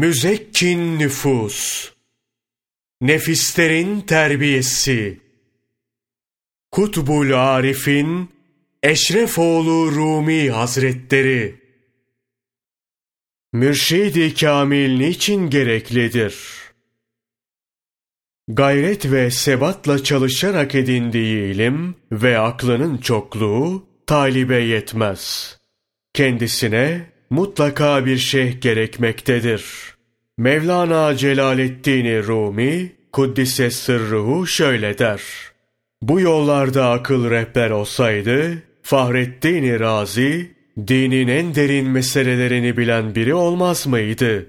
Müzekkin nüfus, nefislerin terbiyesi, Kutbul Arif'in Eşrefoğlu Rumi Hazretleri, Mürşid-i Kamil niçin gereklidir? Gayret ve sebatla çalışarak edindiği ilim ve aklının çokluğu talibe yetmez. Kendisine mutlaka bir şeyh gerekmektedir. Mevlana Celaleddin Rumi, Kuddise Sırruhu şöyle der. Bu yollarda akıl rehber olsaydı, Fahrettin Razi, dinin en derin meselelerini bilen biri olmaz mıydı?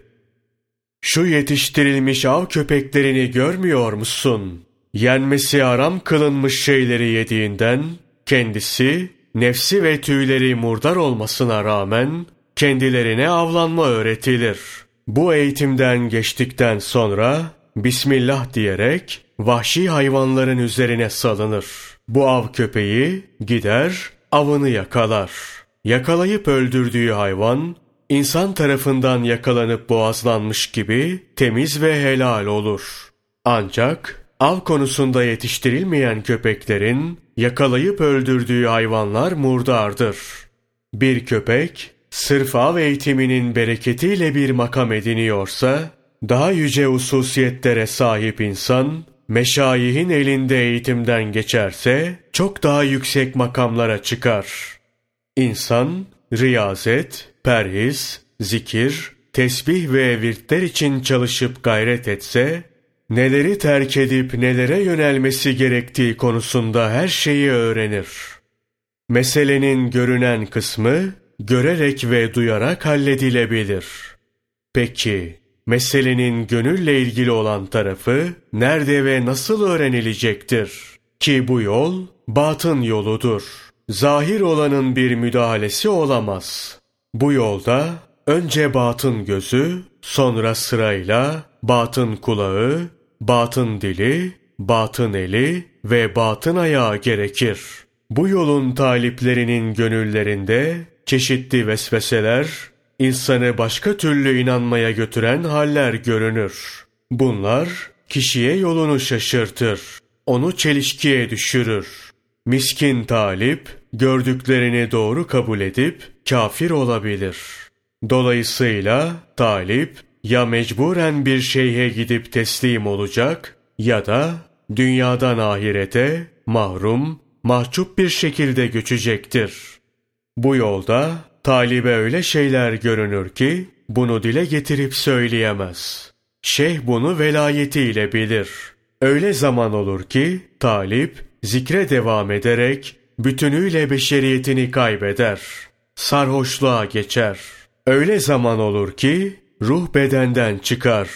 Şu yetiştirilmiş av köpeklerini görmüyor musun? Yenmesi aram kılınmış şeyleri yediğinden, kendisi, nefsi ve tüyleri murdar olmasına rağmen, kendilerine avlanma öğretilir. Bu eğitimden geçtikten sonra Bismillah diyerek vahşi hayvanların üzerine salınır. Bu av köpeği gider avını yakalar. Yakalayıp öldürdüğü hayvan insan tarafından yakalanıp boğazlanmış gibi temiz ve helal olur. Ancak av konusunda yetiştirilmeyen köpeklerin yakalayıp öldürdüğü hayvanlar murdardır. Bir köpek sırf av eğitiminin bereketiyle bir makam ediniyorsa, daha yüce hususiyetlere sahip insan, meşayihin elinde eğitimden geçerse, çok daha yüksek makamlara çıkar. İnsan, riyazet, perhiz, zikir, tesbih ve virtler için çalışıp gayret etse, neleri terk edip nelere yönelmesi gerektiği konusunda her şeyi öğrenir. Meselenin görünen kısmı, görerek ve duyarak halledilebilir. Peki, meselenin gönülle ilgili olan tarafı nerede ve nasıl öğrenilecektir? Ki bu yol batın yoludur. Zahir olanın bir müdahalesi olamaz. Bu yolda önce batın gözü, sonra sırayla batın kulağı, batın dili, batın eli ve batın ayağı gerekir. Bu yolun taliplerinin gönüllerinde çeşitli vesveseler, insanı başka türlü inanmaya götüren haller görünür. Bunlar kişiye yolunu şaşırtır, onu çelişkiye düşürür. Miskin talip, gördüklerini doğru kabul edip kafir olabilir. Dolayısıyla talip, ya mecburen bir şeyhe gidip teslim olacak ya da dünyadan ahirete mahrum, mahcup bir şekilde göçecektir. Bu yolda talibe öyle şeyler görünür ki bunu dile getirip söyleyemez. Şeyh bunu velayetiyle bilir. Öyle zaman olur ki talip zikre devam ederek bütünüyle beşeriyetini kaybeder. Sarhoşluğa geçer. Öyle zaman olur ki ruh bedenden çıkar.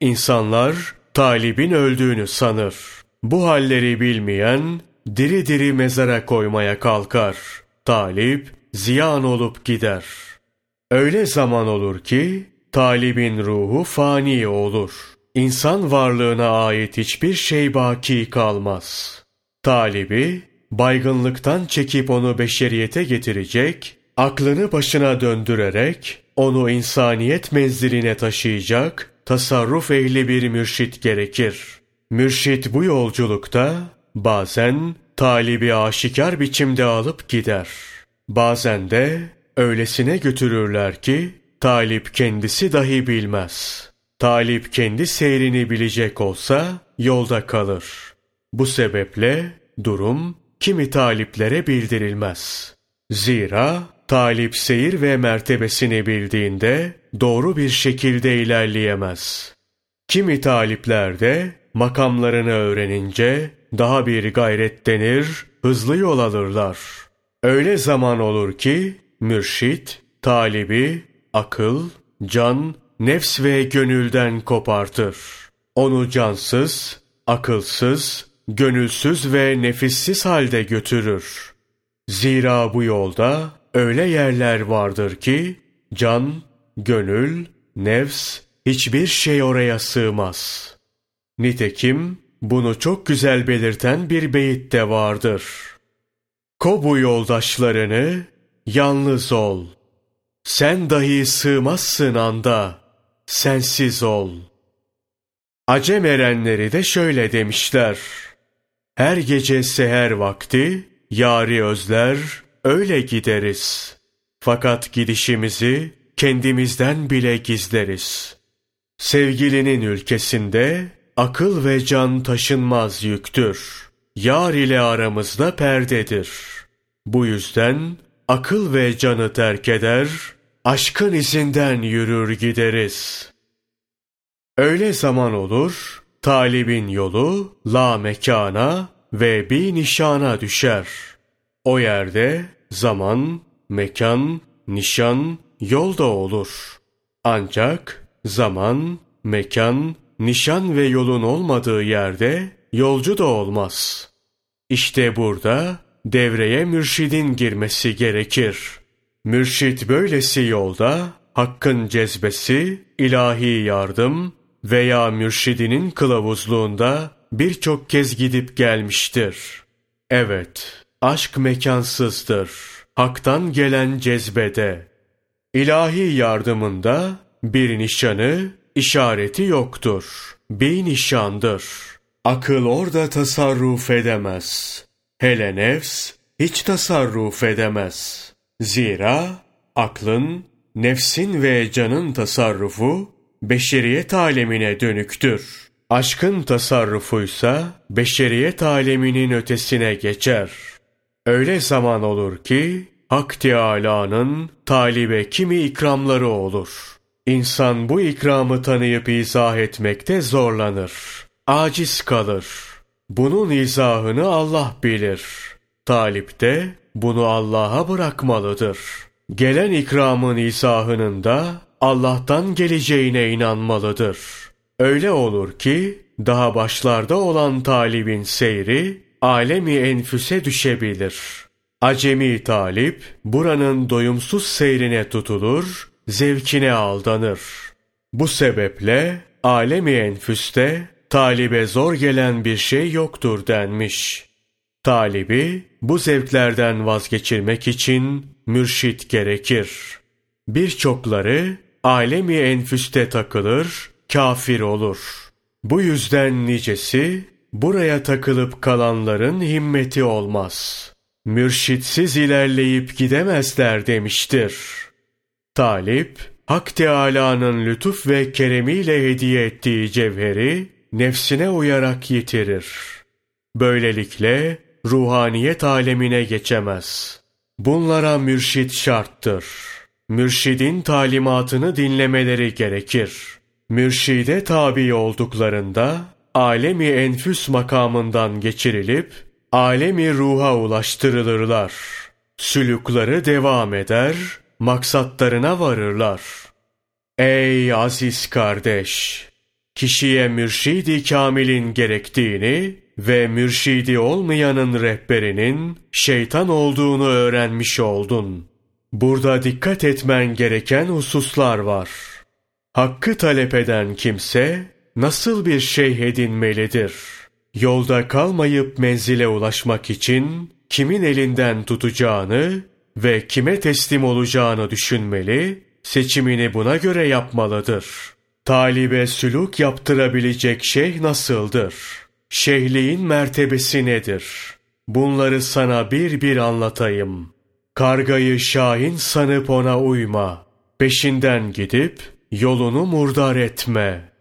İnsanlar talibin öldüğünü sanır. Bu halleri bilmeyen diri diri mezara koymaya kalkar. Talip ziyan olup gider. Öyle zaman olur ki talibin ruhu fani olur. İnsan varlığına ait hiçbir şey baki kalmaz. Talibi baygınlıktan çekip onu beşeriyete getirecek, aklını başına döndürerek onu insaniyet menziline taşıyacak, tasarruf ehli bir mürşit gerekir. Mürşit bu yolculukta bazen talibi aşikar biçimde alıp gider.'' Bazen de öylesine götürürler ki talip kendisi dahi bilmez. Talip kendi seyrini bilecek olsa yolda kalır. Bu sebeple durum kimi taliplere bildirilmez. Zira talip seyir ve mertebesini bildiğinde doğru bir şekilde ilerleyemez. Kimi talipler de makamlarını öğrenince daha bir gayret denir, hızlı yol alırlar.'' Öyle zaman olur ki mürşit, talibi, akıl, can, nefs ve gönülden kopartır. Onu cansız, akılsız, gönülsüz ve nefissiz halde götürür. Zira bu yolda öyle yerler vardır ki can, gönül, nefs hiçbir şey oraya sığmaz. Nitekim bunu çok güzel belirten bir beyit de vardır.'' Kobu yoldaşlarını, yalnız ol. Sen dahi sığmazsın anda. sensiz ol. Acem erenleri de şöyle demişler. Her gece seher vakti, yari özler, öyle gideriz. Fakat gidişimizi kendimizden bile gizleriz. Sevgilinin ülkesinde akıl ve can taşınmaz yüktür. Yar ile aramızda perdedir. Bu yüzden akıl ve canı terk eder, aşkın izinden yürür gideriz. Öyle zaman olur, talibin yolu la mekana ve bir nişana düşer. O yerde zaman, mekan, nişan, yol da olur. Ancak zaman, mekan, nişan ve yolun olmadığı yerde yolcu da olmaz. İşte burada devreye mürşidin girmesi gerekir. Mürşit böylesi yolda hakkın cezbesi, ilahi yardım veya mürşidinin kılavuzluğunda birçok kez gidip gelmiştir. Evet, aşk mekansızdır. Hak'tan gelen cezbede. İlahi yardımında bir nişanı, işareti yoktur. Bir nişandır. Akıl orada tasarruf edemez. Hele nefs hiç tasarruf edemez. Zira aklın, nefsin ve canın tasarrufu beşeriyet alemine dönüktür. Aşkın tasarrufuysa beşeriyet aleminin ötesine geçer. Öyle zaman olur ki Hak Teâlâ'nın talibe kimi ikramları olur. İnsan bu ikramı tanıyıp izah etmekte zorlanır. Aciz kalır. Bunun izahını Allah bilir. Talip de bunu Allah'a bırakmalıdır. Gelen ikramın izahının da Allah'tan geleceğine inanmalıdır. Öyle olur ki daha başlarda olan talibin seyri alemi enfüse düşebilir. Acemi talip buranın doyumsuz seyrine tutulur, zevkine aldanır. Bu sebeple alemi enfüste talibe zor gelen bir şey yoktur denmiş. Talibi bu zevklerden vazgeçirmek için mürşit gerekir. Birçokları alemi enfüste takılır, kafir olur. Bu yüzden nicesi buraya takılıp kalanların himmeti olmaz. Mürşitsiz ilerleyip gidemezler demiştir. Talip, Hak Teâlâ'nın lütuf ve keremiyle hediye ettiği cevheri nefsine uyarak yitirir. Böylelikle ruhaniyet alemine geçemez. Bunlara mürşit şarttır. Mürşidin talimatını dinlemeleri gerekir. Mürşide tabi olduklarında alemi enfüs makamından geçirilip alemi ruha ulaştırılırlar. Sülükleri devam eder, maksatlarına varırlar. Ey aziz kardeş! Kişiye mürşidi kamilin gerektiğini ve mürşidi olmayanın rehberinin şeytan olduğunu öğrenmiş oldun. Burada dikkat etmen gereken hususlar var. Hakkı talep eden kimse nasıl bir şey edinmelidir? Yolda kalmayıp menzile ulaşmak için kimin elinden tutacağını ve kime teslim olacağını düşünmeli, seçimini buna göre yapmalıdır. Talibe sülük yaptırabilecek şeyh nasıldır? Şeyhliğin mertebesi nedir? Bunları sana bir bir anlatayım. Kargayı şahin sanıp ona uyma. Peşinden gidip yolunu murdar etme.''